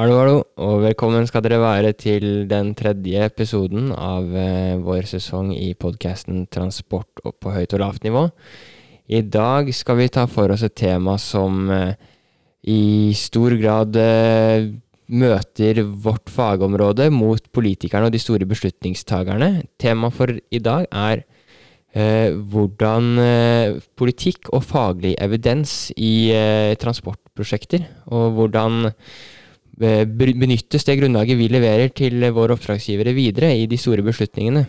Hallo, hallo, og velkommen skal dere være til den tredje episoden av eh, vår sesong i podkasten Transport opp på høyt og lavt nivå. I dag skal vi ta for oss et tema som eh, i stor grad eh, møter vårt fagområde mot politikerne og de store beslutningstagerne. Temaet for i dag er eh, hvordan eh, politikk og faglig evidens i eh, transportprosjekter, og hvordan benyttes det grunnlaget vi leverer til våre oppdragsgivere videre i de store beslutningene.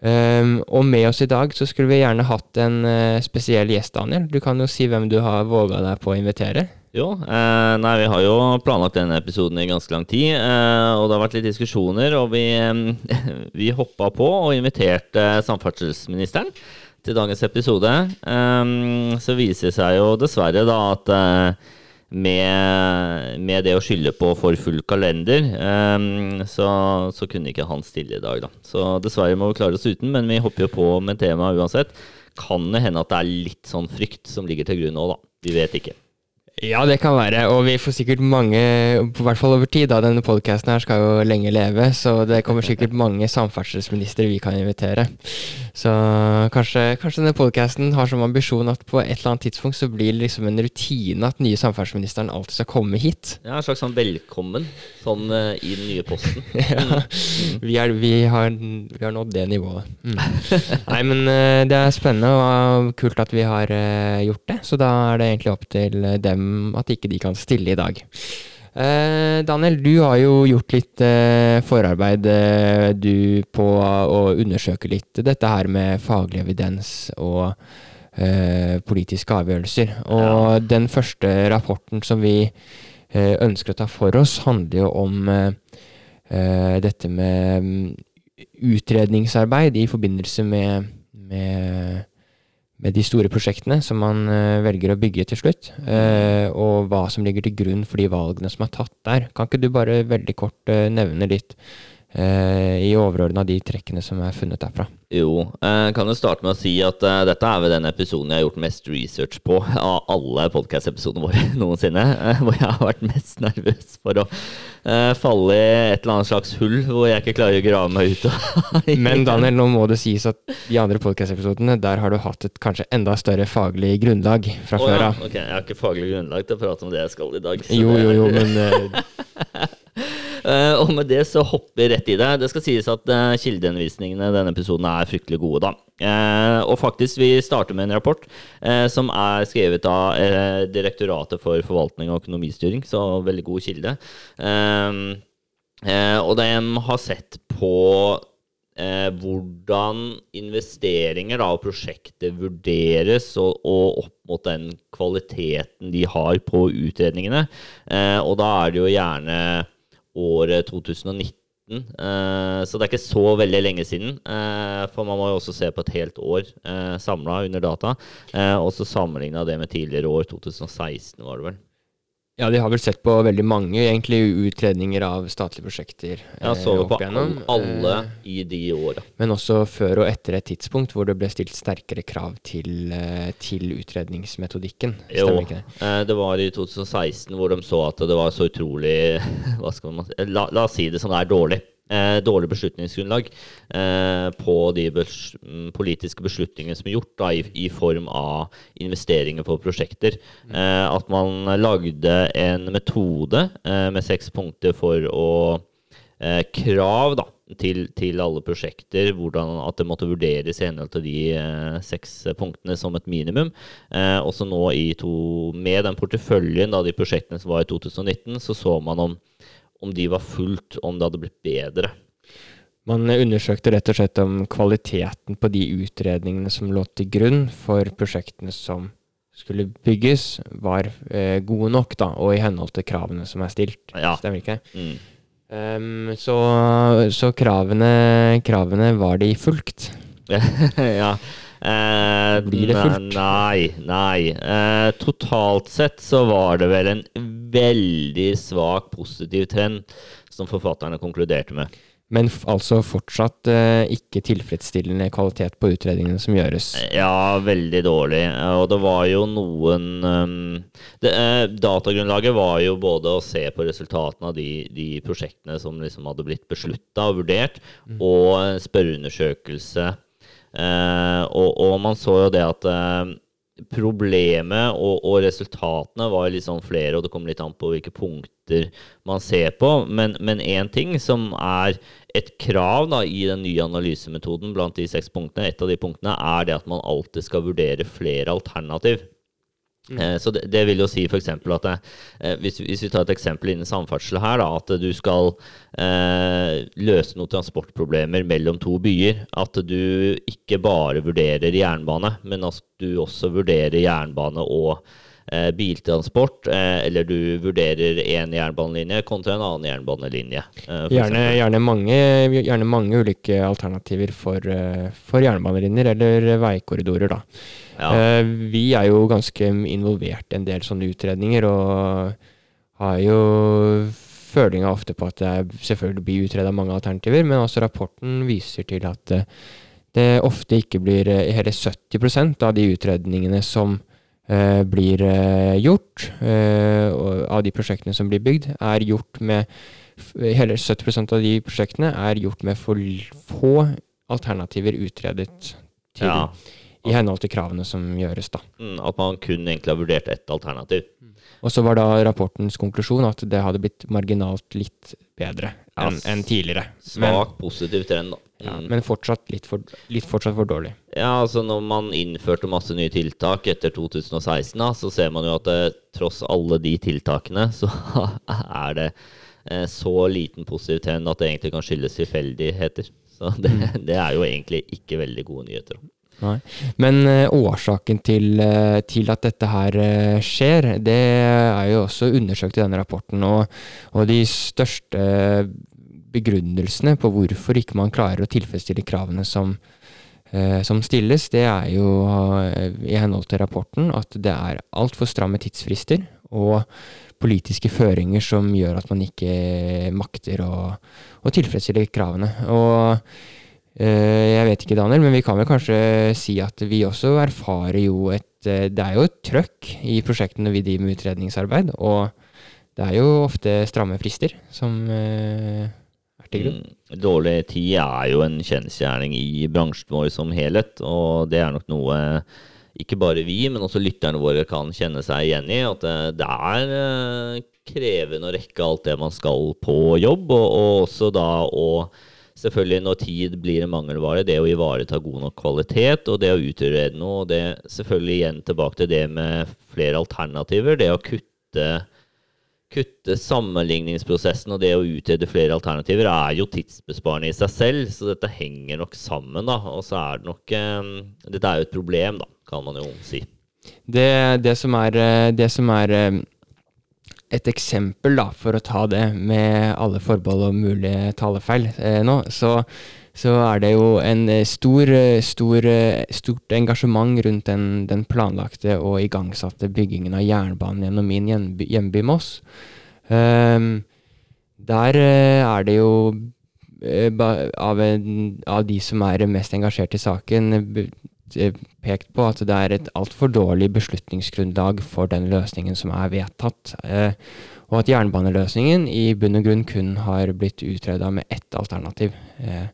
Um, og med oss i dag så skulle vi gjerne hatt en uh, spesiell gjest, Daniel. Du kan jo si hvem du har våga deg på å invitere. Jo, eh, nei, vi har jo planlagt denne episoden i ganske lang tid, eh, og det har vært litt diskusjoner, og vi, eh, vi hoppa på og inviterte samferdselsministeren til dagens episode. Eh, så viser det seg jo dessverre da at eh, med, med det å skylde på for full kalender, um, så, så kunne ikke han stille i dag, da. Så dessverre må vi klare oss uten, men vi hopper jo på med temaet uansett. Kan det hende at det er litt sånn frykt som ligger til grunn nå, da. Vi vet ikke. Ja, det kan være, og vi får sikkert mange, i hvert fall over tid, da, denne podkasten her skal jo lenge leve, så det kommer sikkert mange samferdselsministre vi kan invitere. Så kanskje, kanskje denne podkasten har som ambisjon at på et eller annet tidspunkt så blir det liksom en rutine at nye samferdselsministeren alltid skal komme hit. Ja, en slags sånn velkommen sånn eh, i den nye posten. Ja, vi, er, vi, har, vi har nådd det nivået. Mm. Nei, men eh, det er spennende og kult at vi har eh, gjort det, så da er det egentlig opp til eh, dem at ikke de kan stille i dag. Eh, Daniel, du har jo gjort litt eh, forarbeid eh, du på å undersøke litt dette her med faglig evidens og eh, politiske avgjørelser. Og den første rapporten som vi eh, ønsker å ta for oss, handler jo om dette med mm, utredningsarbeid i forbindelse med, med, med de store prosjektene som man eh, velger å bygge til slutt, eh, og hva som ligger til grunn for de valgene som er tatt der. Kan ikke du bare veldig kort eh, nevne litt i overordna de trekkene som er funnet derfra? Jo, jeg kan jo starte med å si at eh, dette er vel den episoden jeg har gjort mest research på av alle podcast-episodene våre noensinne. eh, hvor jeg har vært mest nervøs for å eh, falle i et eller annet slags hull hvor jeg ikke klarer å grave meg ut av. Men Daniel, nå må det sies at de andre podcast-episodene, der har du hatt et kanskje enda større faglig grunnlag fra oh, før ja. Ok, jeg har ikke faglig grunnlag til å prate om det jeg skal i dag. så Jo, jo, jo, men eh, Eh, og med det så hopper vi rett i det. Det skal sies at uh, kildehenvisningene i denne episoden er fryktelig gode, da. Eh, og faktisk, vi starter med en rapport eh, som er skrevet av eh, Direktoratet for forvaltning og økonomistyring, så veldig god kilde. Eh, eh, og de har sett på eh, hvordan investeringer da, og prosjekter vurderes, og, og opp mot den kvaliteten de har på utredningene. Eh, og da er det jo gjerne året 2019. Eh, så det er ikke så veldig lenge siden. Eh, for man må jo også se på et helt år eh, samla under data. Og så sammenligna det med tidligere år, 2016 var det vel. Ja, de har vel sett på veldig mange egentlig utredninger av statlige prosjekter Ja, eh, så vi på igjennom. alle eh, i de åra. Men også før og etter et tidspunkt hvor det ble stilt sterkere krav til, eh, til utredningsmetodikken. Jo, ikke det? det var i 2016 hvor de så at det var så utrolig Hva skal man La, la oss si det som det er dårlig. Eh, dårlig beslutningsgrunnlag eh, på de bes mm, politiske beslutningene som er gjort da, i, i form av investeringer på prosjekter. Eh, at man lagde en metode eh, med seks punkter for å eh, krav da, til, til alle prosjekter, hvordan at det måtte vurderes i henhold til de eh, seks punktene som et minimum. Eh, også nå i to, med den porteføljen av de prosjektene som var i 2019, så så man om, om de var fulgt, om det hadde blitt bedre. Man undersøkte rett og slett om kvaliteten på de utredningene som lå til grunn for prosjektene som skulle bygges, var eh, gode nok, da, og i henhold til kravene som er stilt. Ja. Stemmer ikke det? Mm. Um, så så kravene, kravene var de fulgt. ja. Eh, Blir det fullt? Nei, nei. Eh, totalt sett så var det vel en veldig svak positiv trend som forfatterne konkluderte med. Men altså fortsatt eh, ikke tilfredsstillende kvalitet på utredningene som gjøres. Ja, veldig dårlig. Og det var jo noen um, det, eh, Datagrunnlaget var jo både å se på resultatene av de, de prosjektene som liksom hadde blitt beslutta og vurdert, mm. og spørreundersøkelse. Eh, og, og, man så jo det at eh, problemet og, og, resultatene var litt sånn flere, og det kommer litt an på hvilke punkter man ser på. Men én ting som er et krav da, i den nye analysemetoden blant de seks punktene, et av de punktene er det at man alltid skal vurdere flere alternativ. Mm. Eh, så det, det, vil jo si f.eks. at det, eh, hvis, hvis, vi tar et eksempel innen samferdsel her, da, at du skal eh, løse noen transportproblemer mellom to byer. At du ikke bare vurderer jernbane, men at du også vurderer jernbane og biltransport. Eh, eller du vurderer én jernbanelinje kontra en annen jernbanelinje. Eh, gjerne, gjerne, mange, gjerne, mange, ulike alternativer for, for jernbanelinjer eller veikorridorer, da. Ja. Eh, vi er jo ganske involvert i en del sånne utredninger, og har jo følinga ofte på at det selvfølgelig blir utreda mange alternativer, men også rapporten viser til at eh, det ofte ikke blir eh, hele 70% av de utredningene som blir uh, gjort, uh, av de prosjektene som blir bygd, er gjort med Hele 70% av de prosjektene er gjort med for få alternativer utredet til. Ja i henhold til kravene som gjøres. da. Mm, at man kun egentlig har vurdert ett alternativ. Mm. Og så var da rapportens konklusjon at det hadde blitt marginalt litt bedre enn en tidligere. Svak positiv trend, da. Mm. Ja, men fortsatt litt, for, litt fortsatt for dårlig. Ja, altså når man innførte masse nye tiltak etter 2016, da, så ser man jo at det, tross alle de tiltakene, så er det eh, så liten positiv trend at det egentlig kan skyldes tilfeldigheter. Så det, mm. det er jo egentlig ikke veldig gode nyheter. Nei. Men uh, årsaken til, uh, til, at dette her skjer, det er jo også undersøkt i denne rapporten. Og, og, de største begrunnelsene på hvorfor ikke man klarer å tilfredsstille kravene som, som stilles, det er jo i henhold til rapporten at det er altfor stramme tidsfrister og politiske føringer som gjør at man ikke makter å, å tilfredsstille kravene. Og Eh, jeg vet ikke, Daniel, men vi kan vel kanskje si at vi også erfarer jo et eh, Det er jo et trøkk i prosjektene vi driver med utredningsarbeid, og det er jo ofte stramme frister som eh, til grunn. Mm, dårlig tid er jo en kjensgjerning i bransjen vår som helhet, og det er nok noe ikke bare vi, men også lytterne våre kan kjenne seg igjen i. At det, er krevende å rekke alt det man skal på jobb, og, og også da å selvfølgelig når tid blir en mangelvare, det å ivareta god nok kvalitet og det å utrede noe. og det Selvfølgelig igjen tilbake til det med flere alternativer. Det å kutte, kutte sammenligningsprosessen og det å utrede flere alternativer er jo tidsbesparende i seg selv, så dette henger nok sammen. da, Og så er det nok eh, Dette er jo et problem, da, kan man jo si. Det, det som er, eh, det som er eh, et eksempel, da, for å ta det med alle forbehold og mulige talefeil eh, nå, så, så, er det jo en eh, stor, eh, stor, eh, stort engasjement rundt den, den, planlagte og igangsatte byggingen av jernbanen gjennom min hjemby, hjemby Moss. Um, der er det jo av, en, av, de som er mest engasjert i saken, pekt på at det er et altfor dårlig beslutningsgrunnlag for den løsningen som er vedtatt. Eh, og at jernbaneløsningen i bunn og grunn kun har blitt utreda med ett alternativ eh,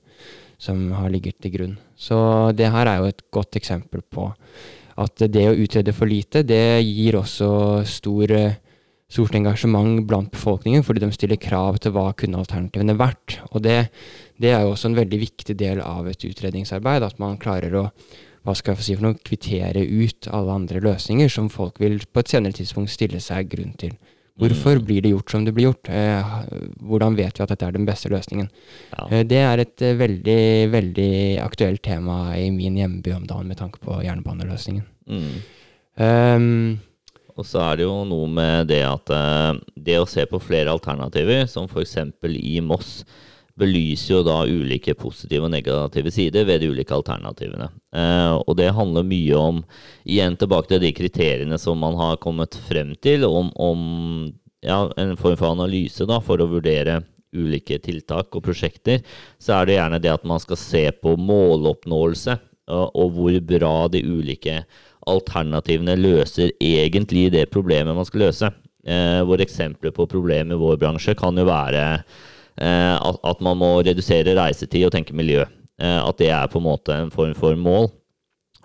som har ligget til grunn. Så det her er jo et godt eksempel på at det å utrede for lite, det gir også stor, stort engasjement blant befolkningen, fordi de stiller krav til hva kunne alternativene vært. Og det, det er jo også en veldig viktig del av et utredningsarbeid, at man klarer å hva skal jeg si for noe, kvittere ut alle andre løsninger som folk vil på et senere tidspunkt stille seg grunn til. Hvorfor mm. blir det gjort som det blir gjort? Eh, hvordan vet vi at dette er den beste løsningen? Ja. Eh, det er et eh, veldig, veldig aktuelt tema i min hjemby om dagen med tanke på jernbaneløsningen. Mm. Um, og så er det jo noe med det at det å se på flere alternativer, som f.eks. i Moss, belyser jo da ulike positive og negative sider ved de ulike alternativene. Eh, og det handler mye om, igjen tilbake til de kriteriene som man har kommet frem til, om, om ja, en form for analyse da, for å vurdere ulike tiltak og prosjekter, så er det gjerne det at man skal se på måloppnåelse, og, og hvor bra de ulike alternativene løser egentlig det problemet man skal løse. Eh, hvor eksempler på problemer i vår bransje kan jo være eh, at, at, man må redusere reisetid og tenke miljø. Eh, at det er på en måte en form for mål.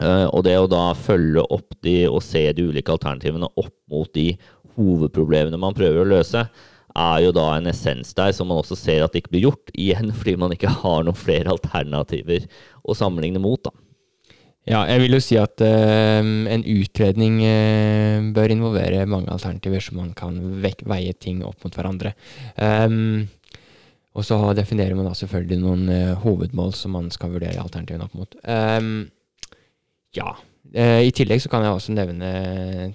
Eh, og det å da følge opp de og se de ulike alternativene opp mot de hovedproblemene man prøver å løse, er jo da en essens der som man også ser at det ikke blir gjort, igjen fordi man ikke har noen flere alternativer å sammenligne mot. da. Ja, jeg vil jo si at uh, en utredning uh, bør involvere mange alternativer, så man kan veie ting opp mot hverandre. Um, og så definerer man da selvfølgelig noen uh, hovedmål som man skal vurdere alternativene opp mot. Um, ja. I tillegg så kan jeg også nevne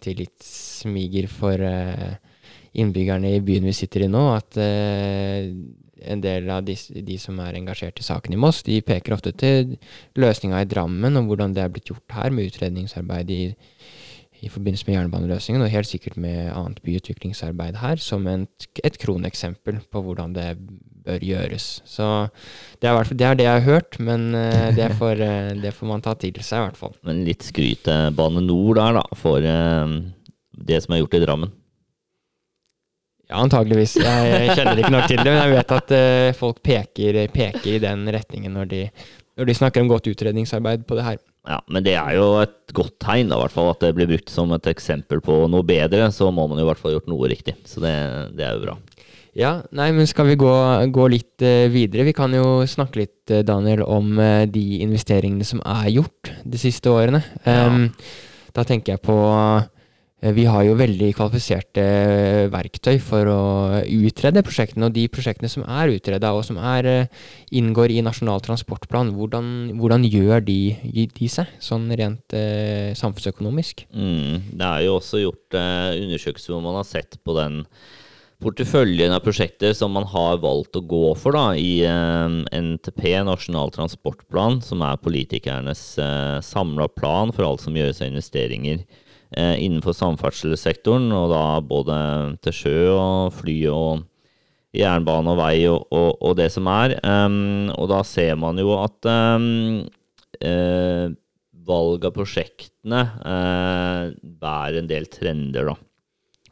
til litt smiger for innbyggerne i byen vi sitter i nå, at en del av de, de, som er engasjert i saken i Moss, de peker ofte til løsninga i Drammen, og hvordan det er blitt gjort her med utredningsarbeid i, i forbindelse med jernbaneløsningen, og helt sikkert med annet byutviklingsarbeid her, som et, et kroneksempel på hvordan det bør gjøres. Så det er, det, er det jeg har hørt, men eh, det får, eh, det får, man ta til seg, i hvert fall. Men litt skryt til Bane Nor der, da, for uh, det som er gjort i Drammen. Ja, antageligvis. Jeg, kjenner ikke nok til det, men jeg vet at folk peker, peker, i den retningen når de, når de, snakker om godt utredningsarbeid på det her. Ja, Men det er jo et godt tegn, da, hvert fall, at det blir brukt som et eksempel på noe bedre. Så må man jo i hvert fall gjort noe riktig. Så det, det er jo bra. Ja, nei, men skal vi gå, gå litt uh, videre? Vi kan jo snakke litt, uh, Daniel, om de investeringene som er gjort de siste årene. Um, ja. Da tenker jeg på vi har jo veldig kvalifiserte eh, verktøy for å utrede prosjektene. Og de prosjektene som er utreda, og som er, eh, inngår i Nasjonal transportplan, hvordan, hvordan gjør de, de, seg, sånn rent eh, samfunnsøkonomisk? Mm, det er jo også gjort eh, undersøkelser hvor man har sett på den porteføljen av prosjekter som man har valgt å gå for da, i eh, NTP, Nasjonal transportplan, som er politikernes eh, samla plan for alt som gjøres av investeringer eh, innenfor samferdselssektoren, og da både til sjø og fly og jernbane og vei og, og, og det som er. Um, og da ser man jo at um, eh, valg av prosjektene eh, bærer en del trender, da.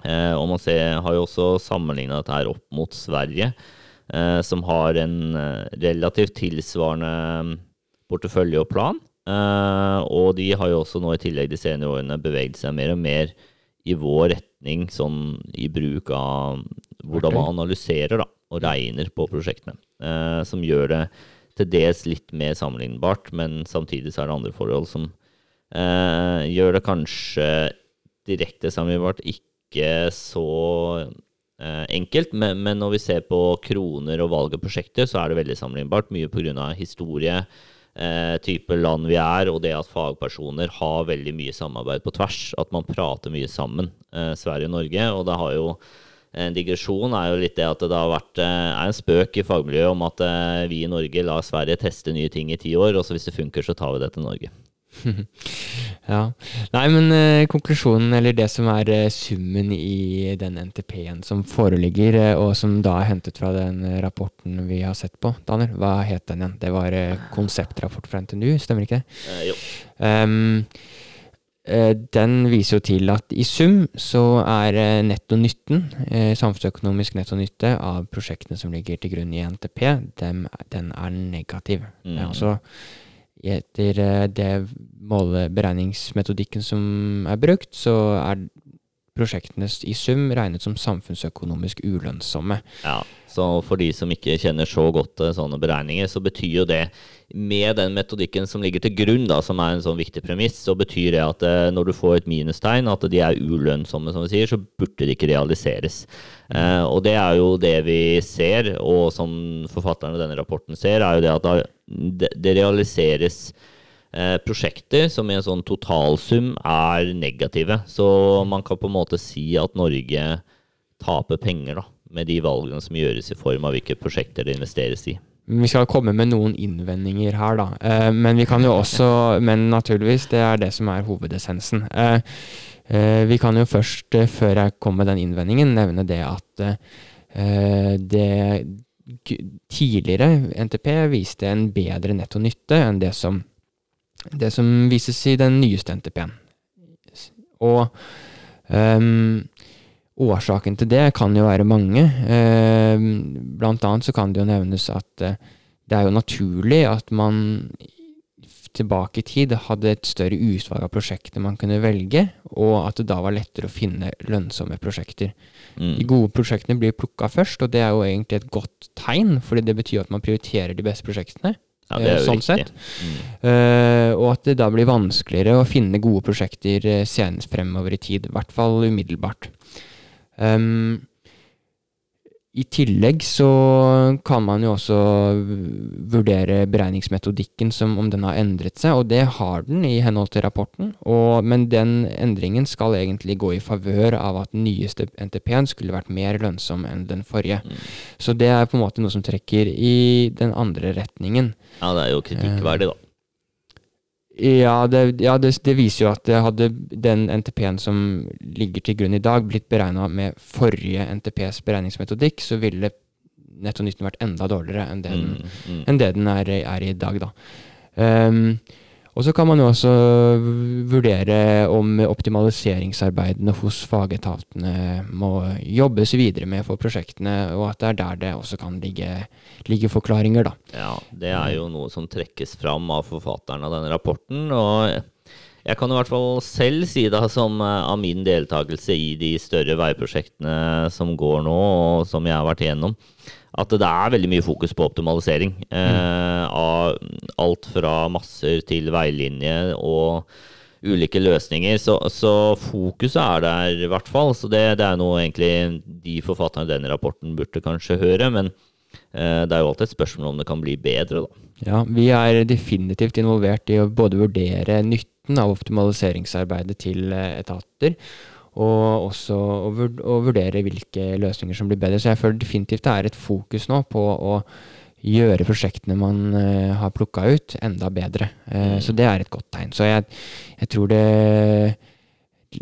Eh, og man ser, har jo også sammenligna dette her opp mot Sverige, eh, som har en eh, relativt tilsvarende portefølje og plan. Uh, og de har jo også nå i tillegg de senere årene beveget seg mer og mer i vår retning sånn i bruk av hvordan okay. man analyserer da, og regner på prosjektene. Uh, som gjør det til dels litt mer sammenlignbart, men samtidig så er det andre forhold som uh, gjør det kanskje direkte sammenlignbart ikke så enkelt. Men, men, når vi ser på kroner og valg av prosjekter, så er det veldig sammenlignbart. Mye pga. historie eh, type land vi er, og det at fagpersoner har veldig mye samarbeid på tvers. At man prater mye sammen, eh, Sverige og Norge. Og det har jo en digresjon er jo litt det at det har vært eh, er en spøk i fagmiljøet om at eh, vi i Norge lar Sverige teste nye ting i ti år, og så hvis det funker, så tar vi det til Norge. ja. Nei, men eh, konklusjonen, eller det som er eh, summen i den NTP-en som foreligger, eh, og som da er hentet fra den rapporten vi har sett på, Daniel, hva het den igjen? Det var konseptrapport fra NTNU, stemmer ikke det? jo. Um, den viser jo til at i sum så er netto nytten, samfunnsøkonomisk netto nytte, av prosjektene som ligger til grunn i NTP, dem, den er negativ. Mm. Altså etter eh, det måleberegningsmetodikken som er brukt, så er prosjektene i sum regnet som samfunnsøkonomisk ulønnsomme. Ja, så for de som ikke kjenner så godt eh, sånne beregninger, så betyr jo det med den metodikken som ligger til grunn, da, som er en sånn viktig premiss, så betyr det at eh, når du får et minustegn, at de er ulønnsomme, som vi sier, så burde de ikke realiseres. Eh, og det er jo det vi ser, og som forfatterne av denne rapporten ser, er jo det at det realiseres eh, prosjekter som i en sånn totalsum er negative. Så man kan på en måte si at Norge taper penger da, med de valgene som gjøres i form av hvilke prosjekter det investeres i. Vi skal komme med noen innvendinger her, da. Eh, men vi kan jo også Men naturligvis, det er det som er hovedessensen. Eh, vi kan jo først, før jeg kommer med den innvendingen, nevne det at det tidligere NTP viste en bedre netto nytte enn det som, det som vises i den nyeste NTP-en. Og um, årsaken til det kan jo være mange. Um, blant annet så kan det jo nevnes at uh, det er jo naturlig at man tilbake i tid hadde et større utvalg av prosjekter man kunne velge, og at det da var lettere å finne lønnsomme prosjekter. Mm. De gode prosjektene blir plukka først, og det er jo egentlig et godt tegn, fordi det betyr at man prioriterer de beste prosjektene. Ja, det er jo sånn riktig. Mm. Uh, og at det da blir vanskeligere å finne gode prosjekter uh, senest fremover i tid. I hvert fall umiddelbart. Um, i tillegg så kan man jo også vurdere beregningsmetodikken som om den har endret seg, og det har den i henhold til rapporten. Og, men den endringen skal egentlig gå i favør av at den nyeste NTP-en skulle vært mer lønnsom enn den forrige. Mm. Så det er på en måte noe som trekker i den andre retningen. Ja, det er jo kritikkverdig, da. Ja, det, ja det, det, viser jo at det hadde den NTP-en som ligger til grunn i dag, blitt beregna med forrige NTPs beregningsmetodikk, så ville nettonytten vært enda dårligere enn det den, mm, mm. Enn det den er, er, i dag. da. Um, og så kan man jo også vurdere om optimaliseringsarbeidene hos fagetatene må jobbes videre med for prosjektene, og at det er der det også kan ligge, ligge forklaringer, da. Ja, det er jo noe som trekkes fram av forfatteren av denne rapporten. og jeg kan i hvert fall selv si det som av min deltakelse i de større veiprosjektene som går nå, og som jeg har vært igjennom, at det er veldig mye fokus på optimalisering. Eh, av alt fra masser til veilinje og ulike løsninger. Så, så fokuset er der i hvert fall. Så det, det er noe egentlig de forfatterne i denne rapporten burde kanskje høre. Men eh, det er jo alltid et spørsmål om det kan bli bedre, da. Ja, vi er definitivt involvert i å både vurdere nytten av optimaliseringsarbeidet til eh, etater og også å vurdere hvilke løsninger som blir bedre. Så jeg føler definitivt det er et fokus nå på å gjøre prosjektene man uh, har plukka ut, enda bedre. Uh, så det er et godt tegn. Så jeg, jeg tror det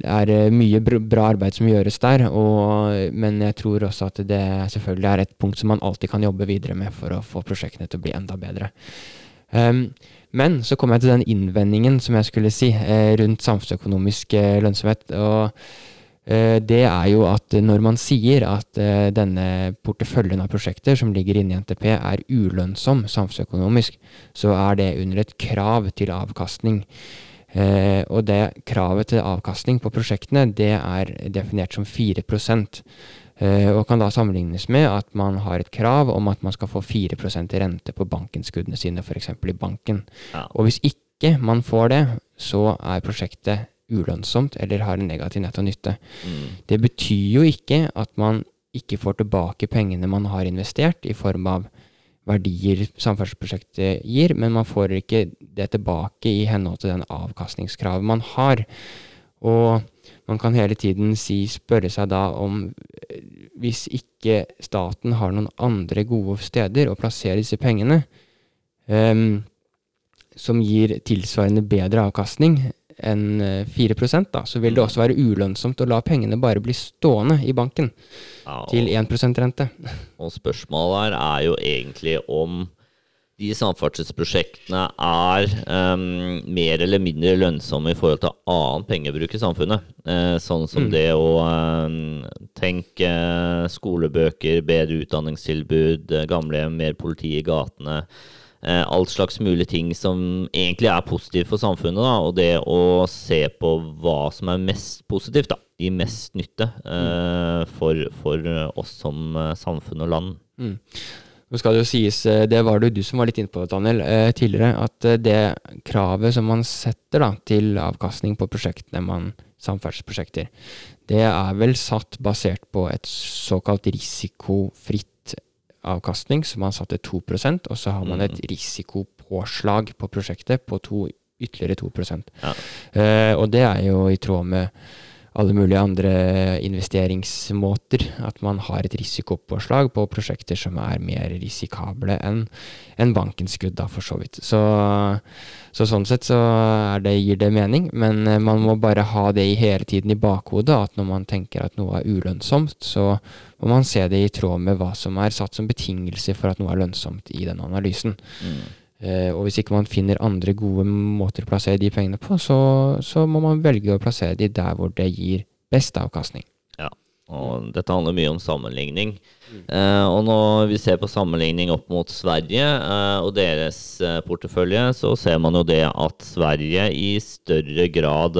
er eh, mye bra arbeid som gjøres der, og, men jeg tror også at det selvfølgelig er et punkt som man alltid kan jobbe videre med for å få prosjektene til å bli enda bedre. Um, men så kom jeg til den innvendingen som jeg skulle si eh, rundt samfunnsøkonomisk eh, lønnsomhet. og eh, det er jo at når man sier at denne porteføljen av prosjekter som ligger inne i NTP er ulønnsom samfunnsøkonomisk, så er det under et krav til avkastning. Og det kravet til avkastning på prosjektene det er definert som 4 Uh, og kan da sammenlignes med at man har et krav om at man skal få 4% rente på bankinnskuddene sine, f.eks. i banken. Ja. Og hvis ikke man får det, så er prosjektet ulønnsomt eller har en negativ netto nytte. Mm. Det betyr jo ikke at man ikke får tilbake pengene man har investert, i form av verdier samferdselsprosjektet gir, men man får ikke det tilbake i henhold til den avkastningskravet man har. Og man kan hele tiden si, spørre seg da om eh, hvis ikke staten har noen andre gode steder å plassere disse pengene, um, som gir tilsvarende bedre avkastning enn 4 eh, da, så vil det også være ulønnsomt å la pengene bare bli stående i banken ja, til 1 rente. Og spørsmålet her er jo egentlig om de samferdselsprosjektene er um, mer eller mindre lønnsomme i forhold til annen pengebruk i samfunnet. Uh, sånn som mm. det å um, tenke skolebøker, bedre utdanningstilbud, uh, gamlehjem, mer politi i gatene. Uh, alt slags mulige ting som egentlig er positivt for samfunnet. Da, og det å se på hva som er mest positivt, da, gir mest nytte mm. for, for, oss som samfunn og land. Mm. Nå skal det jo sies, eh, det var det du som var litt inne på, Daniel, eh, tidligere, at eh, det kravet som man setter da, til avkastning på prosjektene, man, samferdselsprosjekter, det er vel satt basert på et såkalt risikofritt avkastning, som man satte 2% og så har man et mm. risikopåslag på prosjektet på to, ytterligere 2 ja. uh, Og det er jo i tråd med alle mulige andre investeringsmåter. At man har et risikopåslag på prosjekter som er mer risikable enn en bankinnskudd, da, for så vidt. Så, så sånn sett så det, gir det mening, men eh, man må bare ha det i hele tiden i bakhodet, at når man tenker at noe er ulønnsomt, så må man se det i tråd med hva som er satt som betingelse for at noe er lønnsomt i den analysen. Mm. Uh, og hvis ikke man finner andre gode måter å plassere de pengene på, så, så må man velge å plassere de der hvor det gir best avkastning. Ja, og dette handler mye om sammenligning. Mm. Uh, og når vi ser på sammenligning opp mot Sverige uh, og deres portefølje, så ser man jo det at Sverige i større grad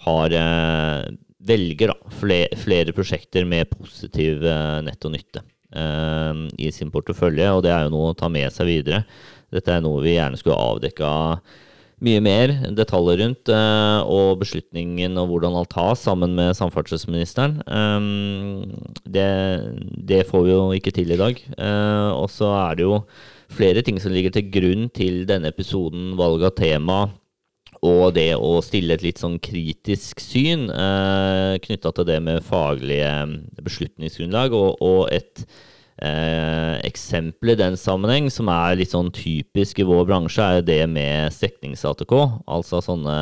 har velger da, flere, flere, prosjekter med positiv netto nytte. Eh, i sin portefølje, og det er jo noe å ta med seg videre. Dette er noe vi gjerne skulle avdekka mye mer detaljer rundt, uh, og beslutningen og hvordan alt tas sammen med samferdselsministeren. Um, det, det, får vi jo ikke til i dag. Og så er det jo flere ting som ligger til grunn til denne episoden, valg av tema. Og det å stille et litt sånn kritisk syn eh, knytta til det med faglige beslutningsgrunnlag, og, og et eh, eksempel i den sammenheng som er litt sånn typisk i vår bransje, er det med streknings-ATK. Altså sånne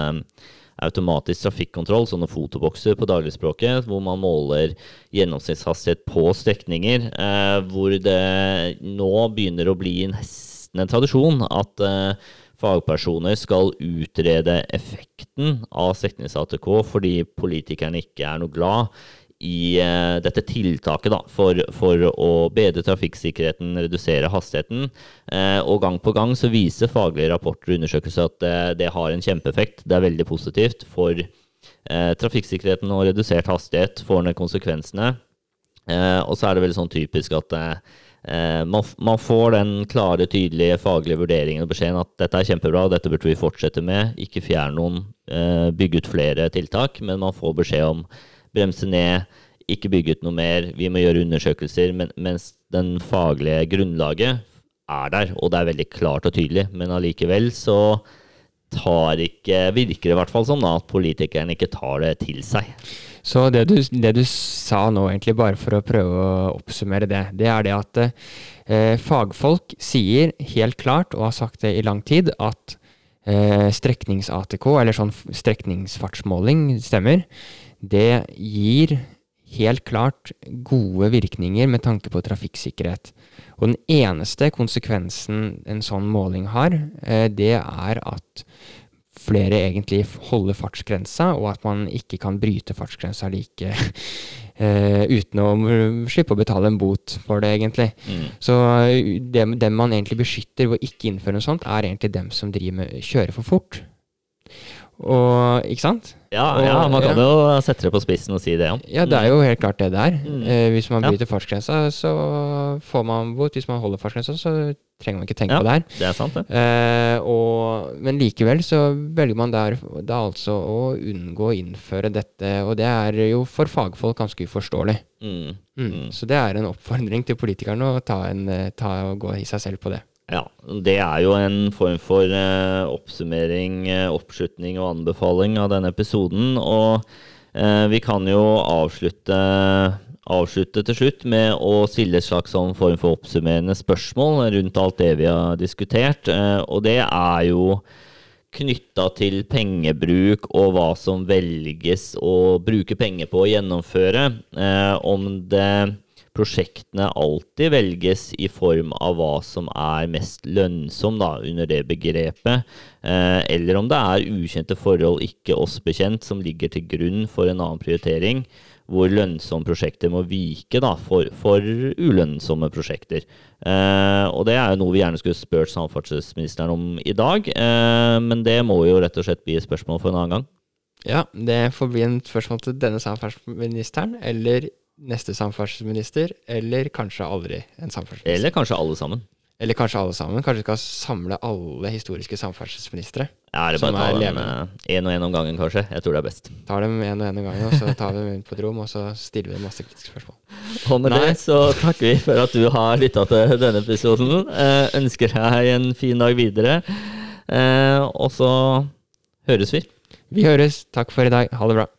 automatisk trafikkontroll, sånne fotobokser på dagligspråket, hvor man måler gjennomsnittshastighet på strekninger. Eh, hvor det nå begynner å bli nesten en tradisjon at eh, fagpersoner skal utrede effekten av streknings-ATK fordi politikerne ikke er noe glad i uh, dette tiltaket da, for, for, å bedre trafikksikkerheten, redusere hastigheten. Uh, og gang på gang så viser faglige rapporter og undersøkelser at det, det har en kjempeeffekt. Det er veldig positivt for uh, trafikksikkerheten og redusert hastighet, får ned konsekvensene. og så er det veldig sånn typisk at man, man, får den klare, tydelige faglige vurderingen og beskjeden at dette er kjempebra, dette burde vi fortsette med. Ikke fjerne noen, eh, bygge ut flere tiltak, men man får beskjed om bremse ned, ikke bygge ut noe mer, vi må gjøre undersøkelser. Men, mens den faglige grunnlaget er der, og det er veldig klart og tydelig. Men allikevel så tar ikke, virker det i hvert fall som da, at politikerne ikke tar det til seg. Så det du, det du, sa nå, egentlig, bare for å prøve å oppsummere det, det er det at eh, fagfolk sier helt klart, og har sagt det i lang tid, at eh, streknings-ATK, eller sånn strekningsfartsmåling, stemmer. Det gir helt klart gode virkninger med tanke på trafikksikkerhet. Og den eneste konsekvensen en sånn måling har, eh, det er at flere egentlig holder fartsgrensa, og at man ikke kan bryte fartsgrensa like uh, uten å slippe å betale en bot for det, egentlig. Mm. Så dem, dem, man egentlig beskytter ved å ikke innføre noe sånt, er egentlig dem som driver med kjører for fort. Og, ikke sant? Ja, og, ja man kan ja. jo sette det på spissen og si det. Ja, ja det er jo helt klart det det er. Mm. Eh, hvis man bryter fartsgrensa, så får man bot. Hvis man holder fartsgrensa, så trenger man ikke tenke på det her. Det er sant, det. Eh, og, men likevel så velger man der da altså å unngå å innføre dette, og det er jo for fagfolk ganske uforståelig. Mm. Mm. mm. Så det er en oppfordring til politikerne å ta, en, eh, ta og gå i seg selv på det. Ja, det er jo en form for eh, oppsummering, eh, oppslutning og anbefaling av denne episoden. Og eh, vi kan jo avslutte, avslutte, til slutt med å stille et slags sånn form for oppsummerende spørsmål rundt alt det vi har diskutert. Eh, og det er jo knytta til pengebruk og hva som velges å bruke penger på å gjennomføre. Eh, om det prosjektene alltid velges i form av hva som er mest lønnsom da, under det begrepet, eh, eller om det er ukjente forhold, ikke oss bekjent, som ligger til grunn for en annen prioritering, hvor lønnsomme prosjekter må vike da, for, for ulønnsomme prosjekter. Eh, og Det er jo noe vi gjerne skulle spurt samferdselsministeren om i dag, eh, men det må jo rett og slett bli et spørsmål for en annen gang. Ja, det får bli en spørsmål til denne samferdselsministeren, eller neste samferdselsminister, eller kanskje aldri en samferdselsminister. Eller kanskje alle sammen. Eller kanskje alle sammen. Kanskje vi skal samle alle historiske samferdselsministre. Ja, eller bare ta dem én og én om gangen, kanskje. Jeg tror det er best. Tar dem én og én om gangen, og så tar vi dem inn på et rom, og så stiller vi dem masse kritiske spørsmål. Og med Nei. det så takker vi for at du har lytta til denne episoden. Eh, ønsker deg en fin dag videre. Eh, og så høres vi. Vi høres. Takk for i dag. Ha det bra.